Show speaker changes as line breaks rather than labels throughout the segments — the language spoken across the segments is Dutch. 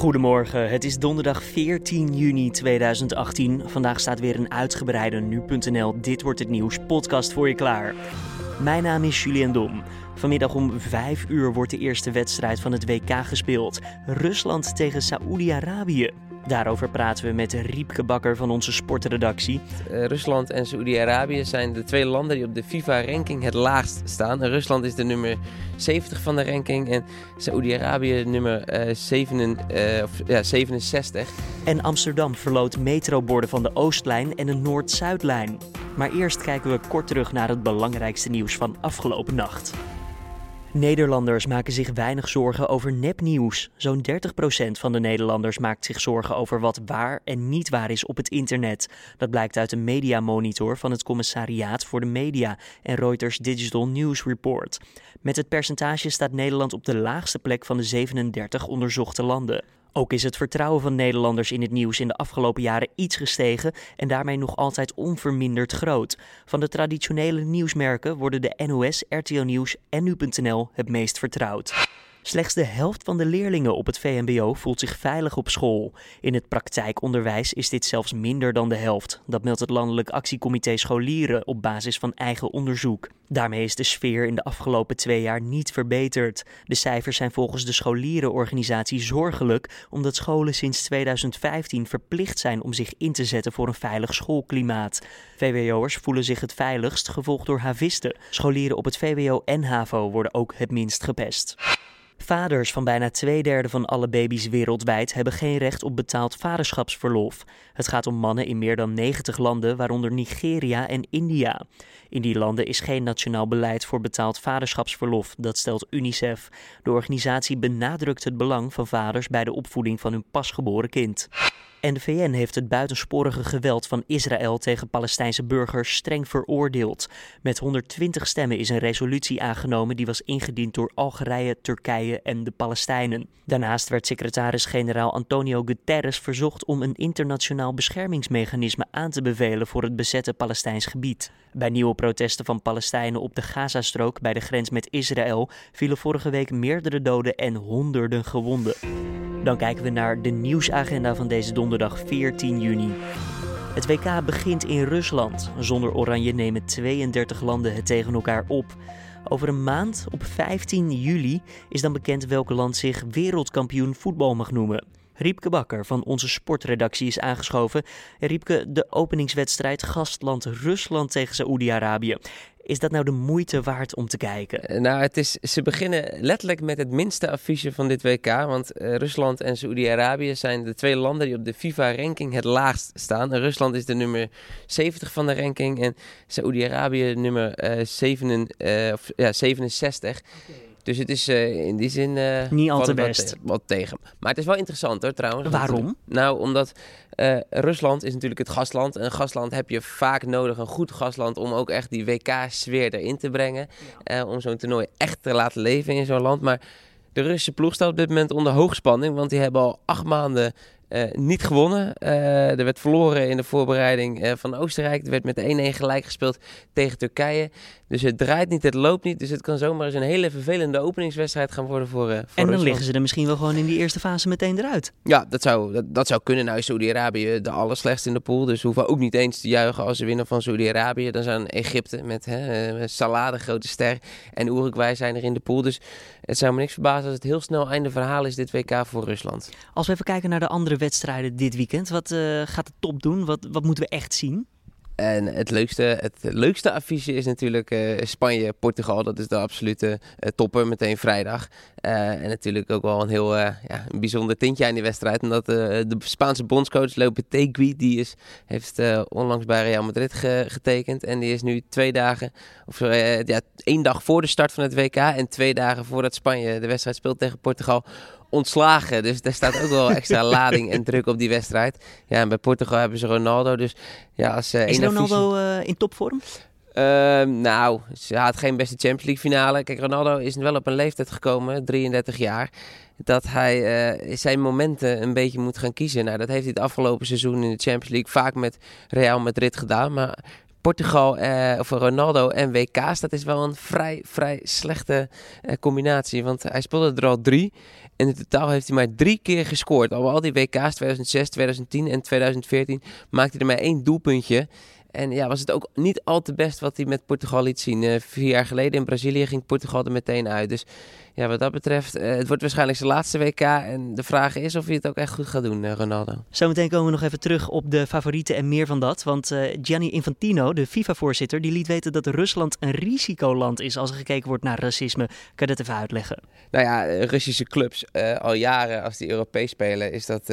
Goedemorgen, het is donderdag 14 juni 2018. Vandaag staat weer een uitgebreide nu.nl Dit wordt het nieuws podcast voor je klaar. Mijn naam is Julian Dom. Vanmiddag om 5 uur wordt de eerste wedstrijd van het WK gespeeld. Rusland tegen Saoedi-Arabië. Daarover praten we met Riepke Bakker van onze sportredactie.
Uh, Rusland en Saoedi-Arabië zijn de twee landen die op de FIFA-ranking het laagst staan. Rusland is de nummer 70 van de ranking en Saoedi-Arabië nummer uh, 7, uh, of, ja, 67.
En Amsterdam verloot metroborden van de Oostlijn en de Noord-Zuidlijn. Maar eerst kijken we kort terug naar het belangrijkste nieuws van afgelopen nacht. Nederlanders maken zich weinig zorgen over nepnieuws. Zo'n 30% van de Nederlanders maakt zich zorgen over wat waar en niet waar is op het internet. Dat blijkt uit een mediamonitor van het Commissariaat voor de Media en Reuters Digital News Report. Met het percentage staat Nederland op de laagste plek van de 37 onderzochte landen. Ook is het vertrouwen van Nederlanders in het nieuws in de afgelopen jaren iets gestegen en daarmee nog altijd onverminderd groot. Van de traditionele nieuwsmerken worden de NOS, RTL Nieuws en Nu.nl het meest vertrouwd. Slechts de helft van de leerlingen op het VMBO voelt zich veilig op school. In het praktijkonderwijs is dit zelfs minder dan de helft. Dat meldt het Landelijk Actiecomité Scholieren op basis van eigen onderzoek. Daarmee is de sfeer in de afgelopen twee jaar niet verbeterd. De cijfers zijn volgens de scholierenorganisatie zorgelijk, omdat scholen sinds 2015 verplicht zijn om zich in te zetten voor een veilig schoolklimaat. VWO'ers voelen zich het veiligst, gevolgd door havisten. Scholieren op het VWO en HAVO worden ook het minst gepest. Vaders van bijna twee derde van alle baby's wereldwijd hebben geen recht op betaald vaderschapsverlof. Het gaat om mannen in meer dan 90 landen, waaronder Nigeria en India. In die landen is geen nationaal beleid voor betaald vaderschapsverlof, dat stelt UNICEF. De organisatie benadrukt het belang van vaders bij de opvoeding van hun pasgeboren kind. En de VN heeft het buitensporige geweld van Israël tegen Palestijnse burgers streng veroordeeld. Met 120 stemmen is een resolutie aangenomen die was ingediend door Algerije, Turkije en de Palestijnen. Daarnaast werd secretaris-generaal Antonio Guterres verzocht om een internationaal beschermingsmechanisme aan te bevelen voor het bezette Palestijns gebied. Bij nieuwe protesten van Palestijnen op de Gazastrook bij de grens met Israël vielen vorige week meerdere doden en honderden gewonden. Dan kijken we naar de nieuwsagenda van deze donderdag 14 juni. Het WK begint in Rusland. Zonder Oranje nemen 32 landen het tegen elkaar op. Over een maand, op 15 juli, is dan bekend welk land zich wereldkampioen voetbal mag noemen. Riepke Bakker van onze sportredactie is aangeschoven. Riepke, de openingswedstrijd gastland Rusland tegen Saoedi-Arabië. Is dat nou de moeite waard om te kijken?
Eh, nou, het is, ze beginnen letterlijk met het minste affiche van dit WK. Want uh, Rusland en Saoedi-Arabië zijn de twee landen die op de FIFA-ranking het laagst staan. En Rusland is de nummer 70 van de ranking en Saoedi-Arabië nummer uh, 7, of, ja, 67. Okay. Dus het is uh, in die zin... Uh,
Niet al te best.
Wat, tegen. Maar het is wel interessant hoor trouwens.
Waarom?
nou, omdat uh, Rusland is natuurlijk het gastland. En een gastland heb je vaak nodig, een goed gastland, om ook echt die WK-sfeer erin te brengen. Ja. om zo'n toernooi echt te laten leven in zo'n land. Maar de Russische ploeg staat op dit moment onder hoogspanning. Want die hebben al acht maanden uh, niet gewonnen. Uh, er werd verloren in de voorbereiding uh, van Oostenrijk. Er werd met 1-1 gelijk gespeeld tegen Turkije. Dus het draait niet, het loopt niet. Dus het kan zomaar eens een hele vervelende openingswedstrijd gaan worden voor, voor En
dan Rusland. liggen ze er misschien wel gewoon in die eerste fase meteen eruit.
Ja, dat zou, dat, dat zou kunnen. Nou Saudi-Arabië de allerslechtste in de pool. Dus we hoeven ook niet eens te juichen als ze winnen van Saudi-Arabië. Dan zijn Egypte met hè, Salade, grote ster. En Uruguay zijn er in de pool. Dus het zou me niks verbazen als het heel snel einde verhaal is dit WK voor Rusland.
Als we even kijken naar de andere wedstrijden dit weekend. Wat uh, gaat de top doen? Wat, wat moeten we echt zien?
En het leukste, het leukste affiche is natuurlijk uh, Spanje-Portugal. Dat is de absolute uh, topper, meteen vrijdag. Uh, en natuurlijk ook wel een heel ja, een bijzonder tintje aan die wedstrijd. Omdat de Spaanse bondscoach Lopetegui, die is, heeft onlangs bij Real Madrid ge getekend. En die is nu twee dagen, of ja, één dag voor de start van het WK en twee dagen voordat Spanje de wedstrijd speelt tegen Portugal ontslagen. Dus daar staat ook wel extra lading en druk op die wedstrijd. Ja, en bij Portugal hebben ze Ronaldo. Dus ja, als uh,
Is Ronaldo uh, in topvorm?
Uh, nou, ze had geen beste Champions League finale. Kijk, Ronaldo is wel op een leeftijd gekomen, 33 jaar, dat hij uh, zijn momenten een beetje moet gaan kiezen. Nou, dat heeft hij het afgelopen seizoen in de Champions League vaak met Real Madrid gedaan. Maar Portugal uh, of Ronaldo en WK's, dat is wel een vrij, vrij slechte combinatie. Want hij speelde er al drie. En in totaal heeft hij maar drie keer gescoord. Al, al die WK's 2006, 2010 en 2014 maakte hij er maar één doelpuntje. En ja, was het ook niet al te best wat hij met Portugal liet zien. Uh, vier jaar geleden in Brazilië ging Portugal er meteen uit. Dus ja, wat dat betreft, uh, het wordt waarschijnlijk zijn laatste WK. En de vraag is of hij het ook echt goed gaat doen, uh, Ronaldo.
Zometeen komen we nog even terug op de favorieten en meer van dat. Want Gianni Infantino, de FIFA-voorzitter, die liet weten dat Rusland een risicoland is als er gekeken wordt naar racisme. Kan je dat even uitleggen?
Nou ja, Russische clubs al jaren als die Europees spelen, is dat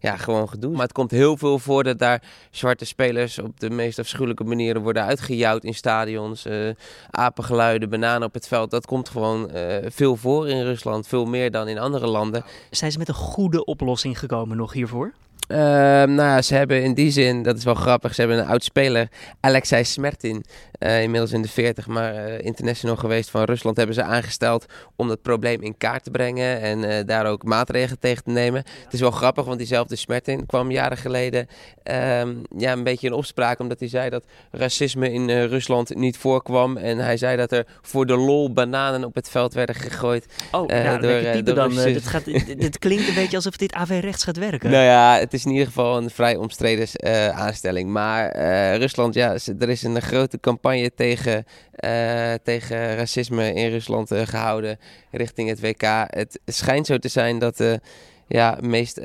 ja, gewoon gedoe. Maar het komt heel veel voor dat daar zwarte spelers op de meest afschuwelijke manieren worden uitgejouwd in stadions. Uh, apengeluiden, bananen op het veld. Dat komt gewoon uh, veel voor in Rusland. Veel meer dan in andere landen.
Zijn ze met een goede oplossing gekomen nog hiervoor?
Uh, nou ja, ze hebben in die zin, dat is wel grappig, ze hebben een oud speler, Alexei Smertin, uh, inmiddels in de 40, maar uh, international geweest van Rusland, hebben ze aangesteld om dat probleem in kaart te brengen en daar ook maatregelen tegen te nemen. Het is wel grappig, want diezelfde Smertin kwam jaren geleden ehm, ja, een beetje in opspraak, omdat hij zei dat racisme in Rusland niet voorkwam. En hij zei dat er voor de lol bananen op het veld werden gegooid.
Oh, nou, door, door dan. dit, gaat, dit klinkt een beetje alsof dit AV-rechts gaat werken.
Nou ja, het is is in ieder geval een vrij omstreden uh, aanstelling. Maar uh, Rusland, ja, er is een grote campagne tegen, uh, tegen racisme in Rusland gehouden richting het WK. Het schijnt zo te zijn dat de ja, meest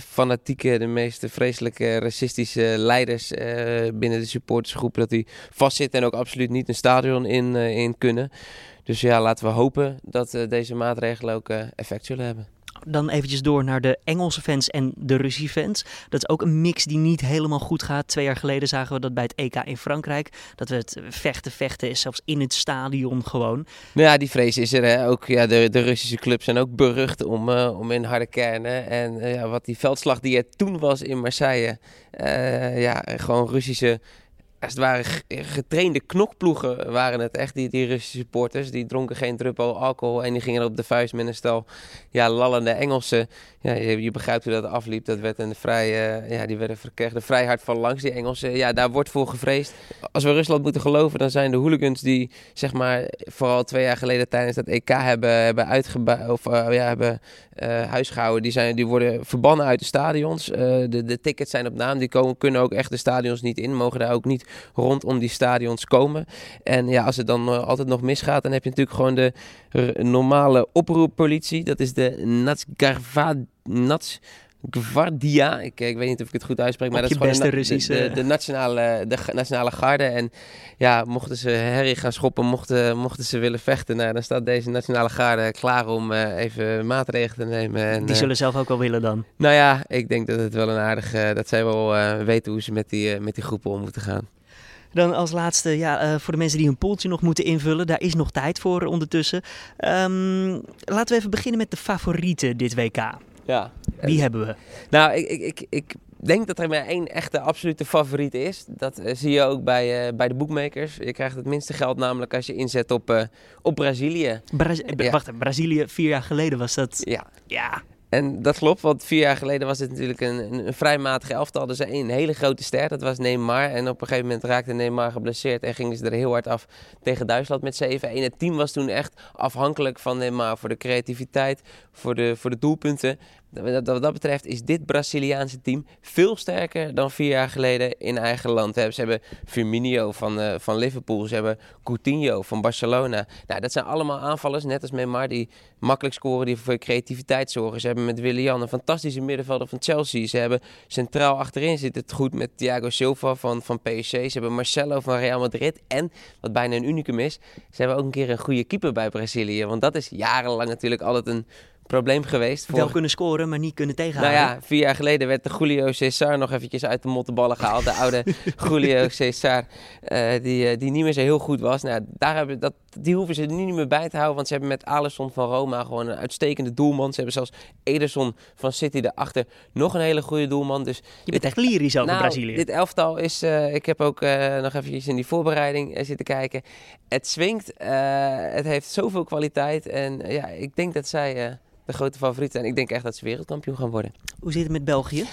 fanatieke, de meest vreselijke racistische leiders binnen de supportersgroep, dat die vastzitten en ook absoluut niet een stadion in, in kunnen. Dus ja, laten we hopen dat deze maatregelen ook effect zullen hebben
dan eventjes door naar de Engelse fans en de Russische fans. Dat is ook een mix die niet helemaal goed gaat. Twee jaar geleden zagen we dat bij het EK in Frankrijk. Dat we het vechten, vechten is zelfs in het stadion gewoon.
Nou ja, die vrees is er. Hè. Ook ja, de, de Russische clubs zijn ook berucht om, uh, om in harde kernen. En uh, ja, wat die veldslag die er toen was in Marseille. Uh, ja, gewoon Russische als het ware getrainde knokploegen waren het echt, die, die Russische supporters. Die dronken geen druppel alcohol en die gingen op de vuist met een stel ja, lallende Engelsen. Ja, je, je begrijpt hoe dat afliep. Dat werd een vrij, uh, ja, die werden verkregen vrij hard van langs, die Engelsen. Ja, daar wordt voor gevreesd. Als we Rusland moeten geloven, dan zijn de hooligans die, zeg maar, vooral twee jaar geleden tijdens dat EK hebben, hebben uitgebouwd, of uh, ja, hebben uh, huisgehouden. Die, zijn, die worden verbannen uit de stadions. de, de tickets zijn op naam. Die komen, kunnen ook echt de stadions niet in, mogen daar ook niet rondom die stadions komen. En ja, als het dan uh, altijd nog misgaat, dan heb je natuurlijk gewoon de normale oproeppolitie. Dat is de Natsgarvad... Nats... Gvardia, ik, ik, weet niet of ik het goed uitspreek, maar dat is gewoon de, de, nationale, de nationale garde. En ja, mochten ze herrie gaan schoppen, mochten, mochten ze willen vechten, nou, dan staat deze nationale garde klaar om uh, even maatregelen te nemen. En,
die zullen zelf ook wel willen dan?
Nou ja, ik denk dat het wel een aardige, dat zij wel weten hoe ze met die, met die groepen om moeten gaan.
Dan als laatste, ja, uh, voor de mensen die een poeltje nog moeten invullen, daar is nog tijd voor ondertussen. Um, laten we even beginnen met de favorieten dit WK.
Ja.
Wie hebben we?
Nou, ik, ik, ik, ik denk dat er maar één echte absolute favoriet is. Dat uh, zie je ook bij, uh, bij de boekmakers. Je krijgt het minste geld namelijk als je inzet op, uh, op Brazilië.
Bra ja. Wacht, Brazilië vier jaar geleden was dat...
Ja.
Ja.
En dat klopt, want vier jaar geleden was het natuurlijk een, een, vrij matige elftal. Er een hele grote ster, dat was Neymar. En op een gegeven moment raakte Neymar geblesseerd en gingen ze er heel hard af tegen Duitsland met 7-1. Het team was toen echt afhankelijk van Neymar voor de creativiteit, voor de, voor de doelpunten. Wat dat betreft is dit Braziliaanse team veel sterker dan vier jaar geleden in eigen land. Ze hebben Firmino van, uh, van Liverpool, ze hebben Coutinho van Barcelona. Nou, dat zijn allemaal aanvallers, net als Neymar, die makkelijk scoren, die voor creativiteit zorgen. Ze hebben met Willian een fantastische middenvelder van Chelsea. Ze hebben centraal achterin zit het goed met Thiago Silva van, van PSG. Ze hebben Marcelo van Real Madrid. En, wat bijna een unicum is, ze hebben ook een keer een goede keeper bij Brazilië. Want dat is jarenlang natuurlijk altijd een probleem geweest.
Wel kunnen scoren, maar niet kunnen tegenhouden.
Nou ja, vier jaar geleden werd de Julio Cesar nog eventjes uit de mottenballen gehaald. De oude Julio Cesar, uh, die, uh, die niet meer zo heel goed was. Nou, daar hebben, dat, die hoeven ze niet meer bij te houden, want ze hebben met Alisson van Roma gewoon een uitstekende doelman. Ze hebben zelfs Ederson van City erachter nog een hele goede doelman. Dus
Je bent echt lyrisch over
nou,
Brazilië.
Dit elftal is, uh, ik heb ook nog eventjes in die voorbereiding zitten kijken. Het swingt, het heeft zoveel kwaliteit en ja, ik denk dat zij de grote favorieten. En ik denk echt dat ze wereldkampioen gaan worden.
Hoe zit het met België?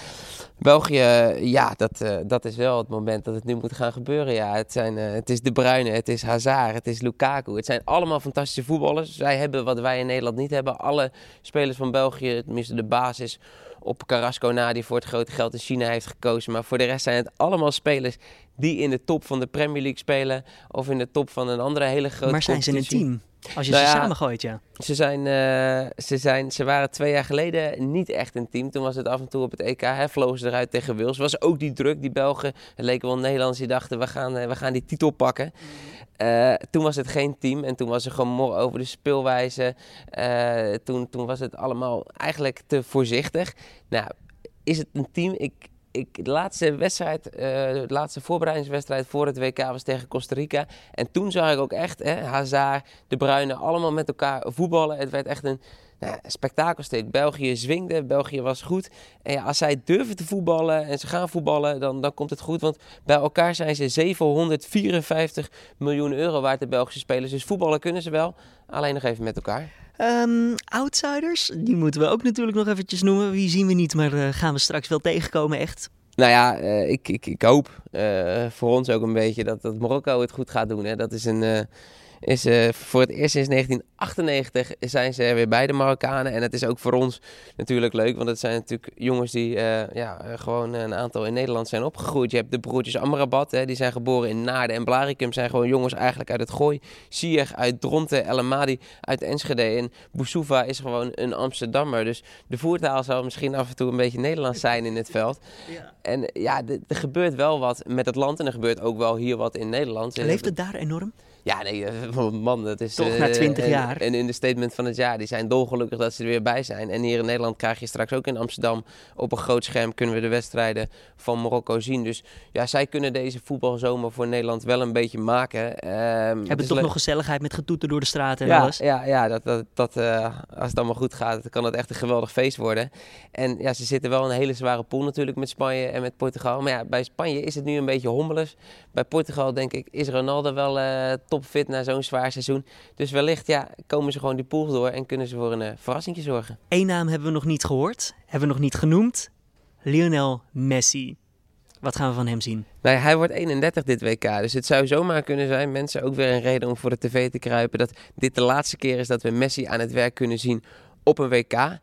België, ja, dat, uh, dat is wel het moment dat het nu moet gaan gebeuren. Ja, het, zijn, uh, het is De Bruyne, het is Hazard, het is Lukaku. Het zijn allemaal fantastische voetballers. Zij hebben wat wij in Nederland niet hebben. Alle spelers van België, tenminste de basis op Carrasco na, die voor het grote geld in China heeft gekozen. Maar voor de rest zijn het allemaal spelers die in de top van de Premier League spelen. Of in de top van een andere hele grote
Maar zijn ze een team? Als je nou ze ja, samengooit, ja.
Ze, zijn, uh, ze, zijn, ze waren twee jaar geleden niet echt een team. Toen was het af en toe op het EK. Hè, vlogen ze eruit tegen Wales. was ook die druk, die Belgen. Het leken wel Nederlanders die dachten, we gaan, uh, we gaan die titel pakken. Uh, toen was het geen team en toen was er gewoon mor over de speelwijze. toen, toen was het allemaal eigenlijk te voorzichtig. Nou, is het een team? Ik, ik, de laatste wedstrijd, uh, laatste voorbereidingswedstrijd voor het WK was tegen Costa Rica. En toen zag ik ook echt hè, Hazard, De Bruyne, allemaal met elkaar voetballen. Het werd echt een nou, spektakelsteek. België zwingde, België was goed. En ja, als zij durven te voetballen en ze gaan voetballen, dan, dan komt het goed. Want bij elkaar zijn ze 754 miljoen euro waard, de Belgische spelers. Dus voetballen kunnen ze wel, alleen nog even met elkaar.
Um, outsiders, die moeten we ook natuurlijk nog eventjes noemen. Wie zien we niet, maar uh, gaan we straks wel tegenkomen echt?
Nou ja, uh, ik, ik, ik hoop uh, voor ons ook een beetje dat, dat Marokko het goed gaat doen. Hè. Dat is een is uh, voor het eerst sinds 1998 zijn ze er weer bij de Marokkanen. En het is ook voor ons natuurlijk leuk, want het zijn natuurlijk jongens die uh, ja, gewoon een aantal in Nederland zijn opgegroeid. Je hebt de broertjes Amrabat, hè, die zijn geboren in Naarden en Blaricum. Zijn gewoon jongens eigenlijk uit het Gooi. Sier uit Dronten, El Amadi uit Enschede. En Boussouva is gewoon een Amsterdammer. Dus de voertaal zal misschien af en toe een beetje Nederlands zijn in het veld. Ja. En ja, er gebeurt wel wat met het land en er gebeurt ook wel hier wat in Nederland.
Leeft het daar enorm?
Ja, nee, eh, man, dat is...
Toch na 20
uh,
jaar.
En in de statement van het jaar, die zijn dolgelukkig dat ze er weer bij zijn. En hier in Nederland krijg je straks ook in Amsterdam op een groot scherm kunnen we de wedstrijden van Marokko zien. Dus ja, zij kunnen deze voetbalzomer voor Nederland wel een beetje maken.
Um, Hebben dus toch nog gezelligheid met getoeter door de straten en
ja,
alles?
Ja, ja dat, dat, dat, uh, als het allemaal goed gaat, kan het echt een geweldig feest worden. En ja, ze zitten wel in een hele zware pool natuurlijk met Spanje en met Portugal. Maar ja, bij Spanje is het nu een beetje hommeles. Bij Portugal denk ik, is Ronaldo wel uh, topfit na zo'n zwaar seizoen. Dus wellicht ja, komen ze gewoon die pool door en kunnen ze voor een uh, verrassing zorgen.
Eén naam hebben we nog niet gehoord, hebben we nog niet genoemd. Lionel Messi. Wat gaan we van hem zien?
Nou, hij wordt 31 dit WK, dus het zou zomaar kunnen zijn, mensen, ook weer een reden om voor de tv te kruipen, dat dit de laatste keer is dat we Messi aan het werk kunnen zien op een WK.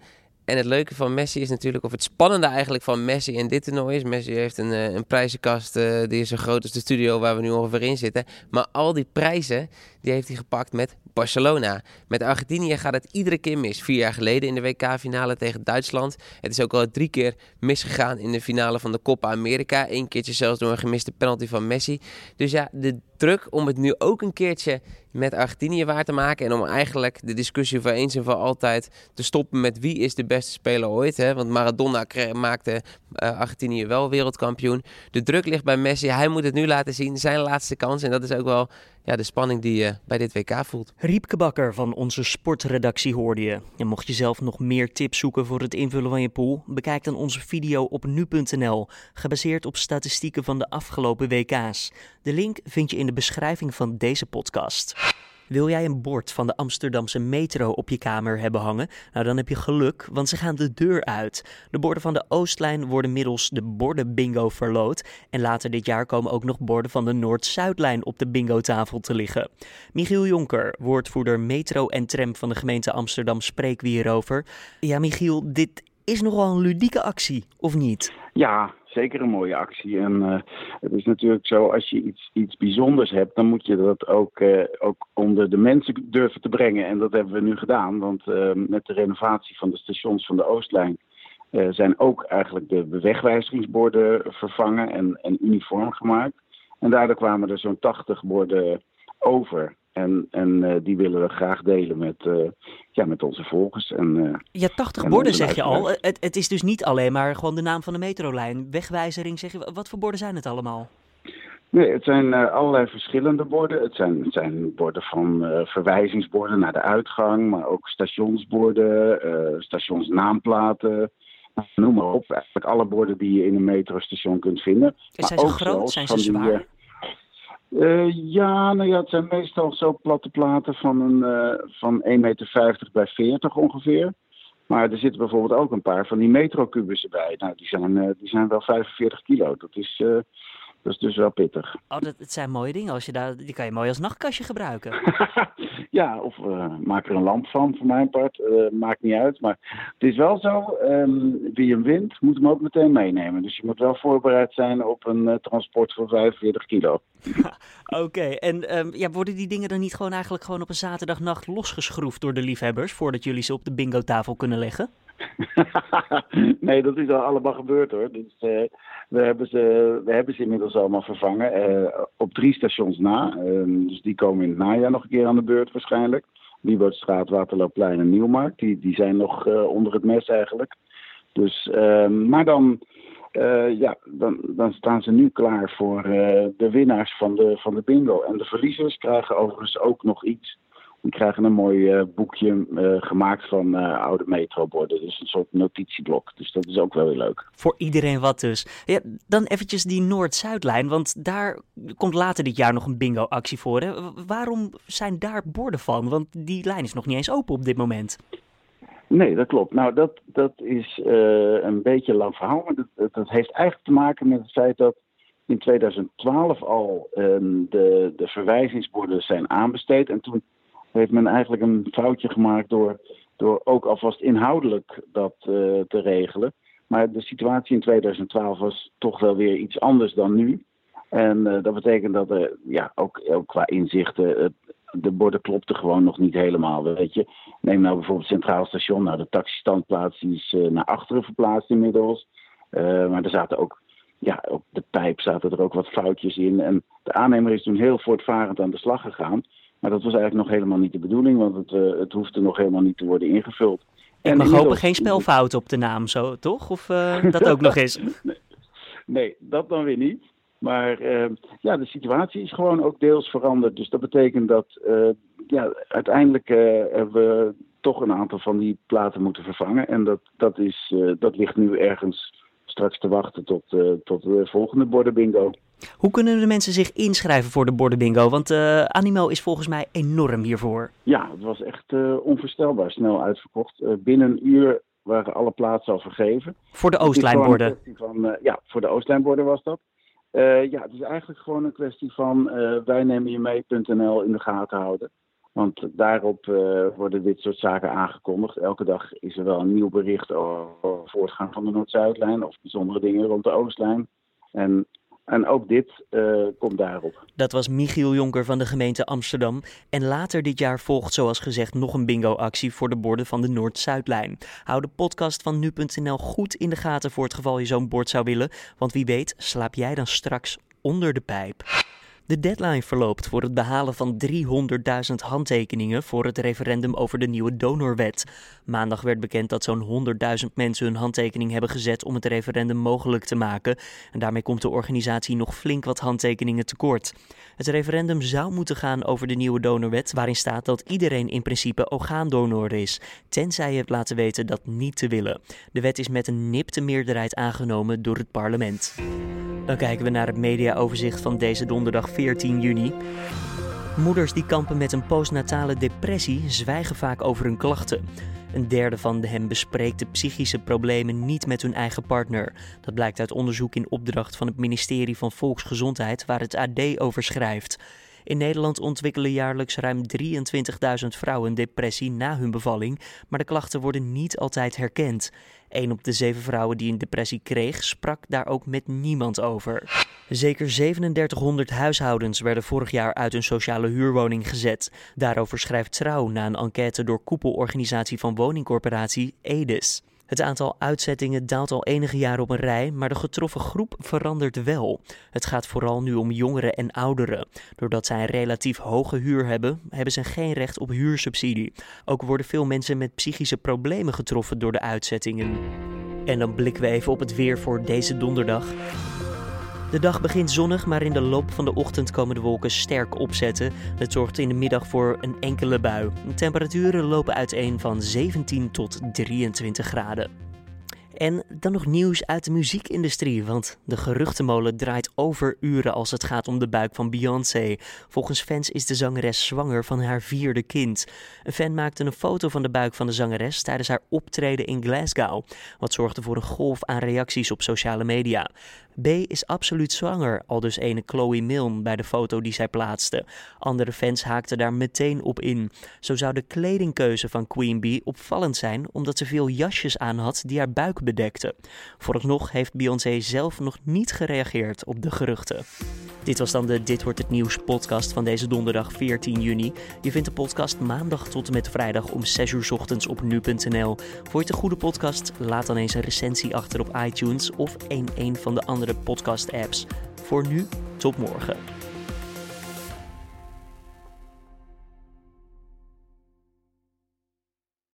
En het leuke van Messi is natuurlijk, of het spannende eigenlijk van Messi in dit toernooi is. Messi heeft een, eh, een prijzenkast, uh, die is zo groot als de studio waar we nu ongeveer in zitten. Maar al die prijzen, die heeft hij gepakt met Barcelona. Met Argentinië gaat het iedere keer mis. Vier jaar geleden in de WK-finale tegen Duitsland. Het is ook al drie keer misgegaan in de finale van de Copa America. Eén keertje zelfs door een gemiste penalty van Messi. Dus ja, de druk om het nu ook een keertje met Argentinië waar te maken. En om eigenlijk de discussie voor eens en voor altijd te stoppen met wie is de beste speler ooit. Hè? Want Maradona maakte uh, Argentinië wel wereldkampioen. De druk ligt bij Messi. Hij moet het nu laten zien. Zijn laatste kans. En dat is ook wel ja, de spanning die je bij dit WK voelt.
Riepke Bakker van onze sportredactie hoorde je. En mocht je zelf nog meer tips zoeken voor het invullen van je pool, bekijk dan onze video op nu.nl, gebaseerd op statistieken van de afgelopen WK's. De link vind je in de beschrijving van deze podcast. Wil jij een bord van de Amsterdamse metro op je kamer hebben hangen? Nou, dan heb je geluk, want ze gaan de deur uit. De borden van de Oostlijn worden middels de borden-bingo verloot. En later dit jaar komen ook nog borden van de Noord-Zuidlijn op de bingo-tafel te liggen. Michiel Jonker, woordvoerder metro en tram van de gemeente Amsterdam, spreken we hierover. Ja, Michiel, dit is nogal een ludieke actie, of niet?
Ja, zeker een mooie actie. En uh, het is natuurlijk zo, als je iets, iets bijzonders hebt, dan moet je dat ook, uh, ook onder de mensen durven te brengen. En dat hebben we nu gedaan, want uh, met de renovatie van de stations van de Oostlijn zijn ook eigenlijk de wegwijzigingsborden vervangen en, en uniform gemaakt. En daardoor kwamen er zo'n 80 borden over. En, en uh, die willen we graag delen met, uh, ja, met onze volgers. En, uh,
ja, 80 en borden zeg je al. Het, het is dus niet alleen maar gewoon de naam van de metrolijn. Wegwijzering zeg je. Wat voor borden zijn het allemaal?
Nee, het zijn allerlei verschillende borden. Het zijn, het zijn borden van verwijzingsborden naar de uitgang, maar ook stationsborden, stationsnaamplaten. Noem maar op. Eigenlijk alle borden die je in een metrostation kunt vinden.
Zijn ze groot? Zijn ze zwaar? Die,
uh, ja, nou ja, het zijn meestal zo platte platen van, een, uh, van 1,50 meter bij 40 ongeveer. Maar er zitten bijvoorbeeld ook een paar van die metrocubussen bij. Nou, die zijn, die zijn wel 45 kilo. Dat is, dat is dus wel pittig.
Oh, dat, het zijn mooie dingen. Als je daar, die kan je mooi als nachtkastje gebruiken.
ja, of uh, maak er een lamp van, voor mijn part. Uh, maakt niet uit. Maar het is wel zo, um, wie hem wint, moet hem ook meteen meenemen. Dus je moet wel voorbereid zijn op een uh, transport van 45 kilo.
Oké, en um, ja, worden die dingen dan niet gewoon eigenlijk gewoon op een zaterdagnacht losgeschroefd door de liefhebbers... voordat jullie ze op de bingo-tafel kunnen leggen?
nee, dat is al allemaal gebeurd hoor. Dus, uh, we, hebben ze, we hebben ze inmiddels allemaal vervangen. Uh, op drie stations na. Uh, dus die komen in het najaar nog een keer aan de beurt waarschijnlijk. Nieuwbootstraat, Waterloopplein en Nieuwmarkt. Die, die zijn nog onder het mes eigenlijk. Dus, ehm, maar dan, ja, dan, dan staan ze nu klaar voor de winnaars van de, van de bingo. En de verliezers krijgen overigens ook nog iets. Die krijgen een mooi uh, boekje uh, gemaakt van uh, oude metroborden. Dus een soort notitieblok. Dus dat is ook wel heel leuk.
Voor iedereen wat dus. Ja, dan eventjes die Noord-Zuidlijn. Want daar komt later dit jaar nog een bingo-actie voor. Hè? Waarom zijn daar borden van? Want die lijn is nog niet eens open op dit moment.
Nee, dat klopt. Nou, dat, dat is een beetje een lang verhaal. Maar dat, dat heeft eigenlijk te maken met het feit dat in 2012 al de, de verwijzingsborden zijn aanbesteed. En toen heeft men eigenlijk een foutje gemaakt door, door ook alvast inhoudelijk dat uh, te regelen. Maar de situatie in 2012 was toch wel weer iets anders dan nu. En uh, dat betekent dat er ja, ook, ook qua inzichten. De borden klopten gewoon nog niet helemaal. Weet je. Neem nou bijvoorbeeld Centraal Station. Nou, de taxistandplaats is naar achteren verplaatst inmiddels. maar er zaten ook ja, op de pijp zaten er ook wat foutjes in. En de aannemer is toen heel voortvarend aan de slag gegaan. Maar dat was eigenlijk nog helemaal niet de bedoeling, want het, uh, het hoefde nog helemaal niet te worden ingevuld.
Ik mag hopen geen spelfout op de naam, zo toch? Of uh, dat ook nog eens?
Nee, nee, dat dan weer niet. Maar uh, ja, de situatie is gewoon ook deels veranderd. Dus dat betekent dat ja, uiteindelijk hebben we toch een aantal van die platen moeten vervangen. En dat, dat, is, dat ligt nu ergens straks te wachten tot, tot de volgende bordenbingo.
Hoe kunnen de mensen zich inschrijven voor de bordenbingo? Want uh, Animo is volgens mij enorm hiervoor.
Ja, het was echt uh, onvoorstelbaar snel uitverkocht. Uh, binnen een uur waren alle plaatsen al vergeven.
Voor de Oostlijnborden?
Van, ja, voor de Oostlijnborden was dat. ja, het is eigenlijk gewoon een kwestie van wij nemen je mee.nl in de gaten houden. Want daarop worden dit soort zaken aangekondigd. Elke dag is er wel een nieuw bericht over het voortgaan van de Noord-Zuidlijn of bijzondere dingen rond de Oostlijn. En en ook dit uh, komt daarop.
Dat was Michiel Jonker van de gemeente Amsterdam. En later dit jaar volgt, zoals gezegd, nog een bingo-actie voor de borden van de Noord-Zuidlijn. Hou de podcast van nu.nl goed in de gaten voor het geval je zo'n bord zou willen. Want wie weet, slaap jij dan straks onder de pijp. De deadline verloopt voor het behalen van 300.000 handtekeningen voor het referendum over de nieuwe donorwet. Maandag werd bekend dat zo'n 100.000 mensen hun handtekening hebben gezet om het referendum mogelijk te maken. En daarmee komt de organisatie nog flink wat handtekeningen tekort. Het referendum zou moeten gaan over de nieuwe donorwet, waarin staat dat iedereen in principe orgaandonor is, tenzij je hebt laten weten dat niet te willen. De wet is met een nipte meerderheid aangenomen door het parlement. Dan kijken we naar het mediaoverzicht van deze donderdag 14 juni. Moeders die kampen met een postnatale depressie zwijgen vaak over hun klachten. Een derde van hen bespreekt de psychische problemen niet met hun eigen partner. Dat blijkt uit onderzoek in opdracht van het ministerie van Volksgezondheid, waar het AD over schrijft. In Nederland ontwikkelen jaarlijks ruim 23.000 vrouwen depressie na hun bevalling, maar de klachten worden niet altijd herkend. Een op de zeven vrouwen die een depressie kreeg, sprak daar ook met niemand over. Zeker 3700 huishoudens werden vorig jaar uit hun sociale huurwoning gezet. Daarover schrijft Trouw na een enquête door koepelorganisatie van woningcorporatie Edes. Het aantal uitzettingen daalt al enige jaren op een rij, maar de getroffen groep verandert wel. Het gaat vooral nu om jongeren en ouderen. Doordat zij een relatief hoge huur hebben, hebben ze geen recht op huursubsidie. Ook worden veel mensen met psychische problemen getroffen door de uitzettingen. En dan blikken we even op het weer voor deze donderdag. De dag begint zonnig, maar in de loop van de ochtend komen de wolken sterk opzetten. Het zorgt in de middag voor een enkele bui. De temperaturen lopen uiteen van 17 tot 23 graden. En dan nog nieuws uit de muziekindustrie, want de geruchtenmolen draait over uren als het gaat om de buik van Beyoncé. Volgens fans is de zangeres zwanger van haar vierde kind. Een fan maakte een foto van de buik van de zangeres tijdens haar optreden in Glasgow, wat zorgde voor een golf aan reacties op sociale media. B is absoluut zwanger, al dus ene Chloe Milne bij de foto die zij plaatste. Andere fans haakten daar meteen op in. Zo zou de kledingkeuze van Queen Bee opvallend zijn omdat ze veel jasjes aan had die haar buik bedekten. Vooralsnog heeft Beyoncé zelf nog niet gereageerd op de geruchten. Dit was dan de Dit wordt het nieuws podcast van deze donderdag 14 juni. Je vindt de podcast maandag tot en met vrijdag om 6 uur ochtends op nu.nl. Vond je een goede podcast? Laat dan eens een recensie achter op iTunes of in een van de andere podcast apps. Voor nu, tot morgen.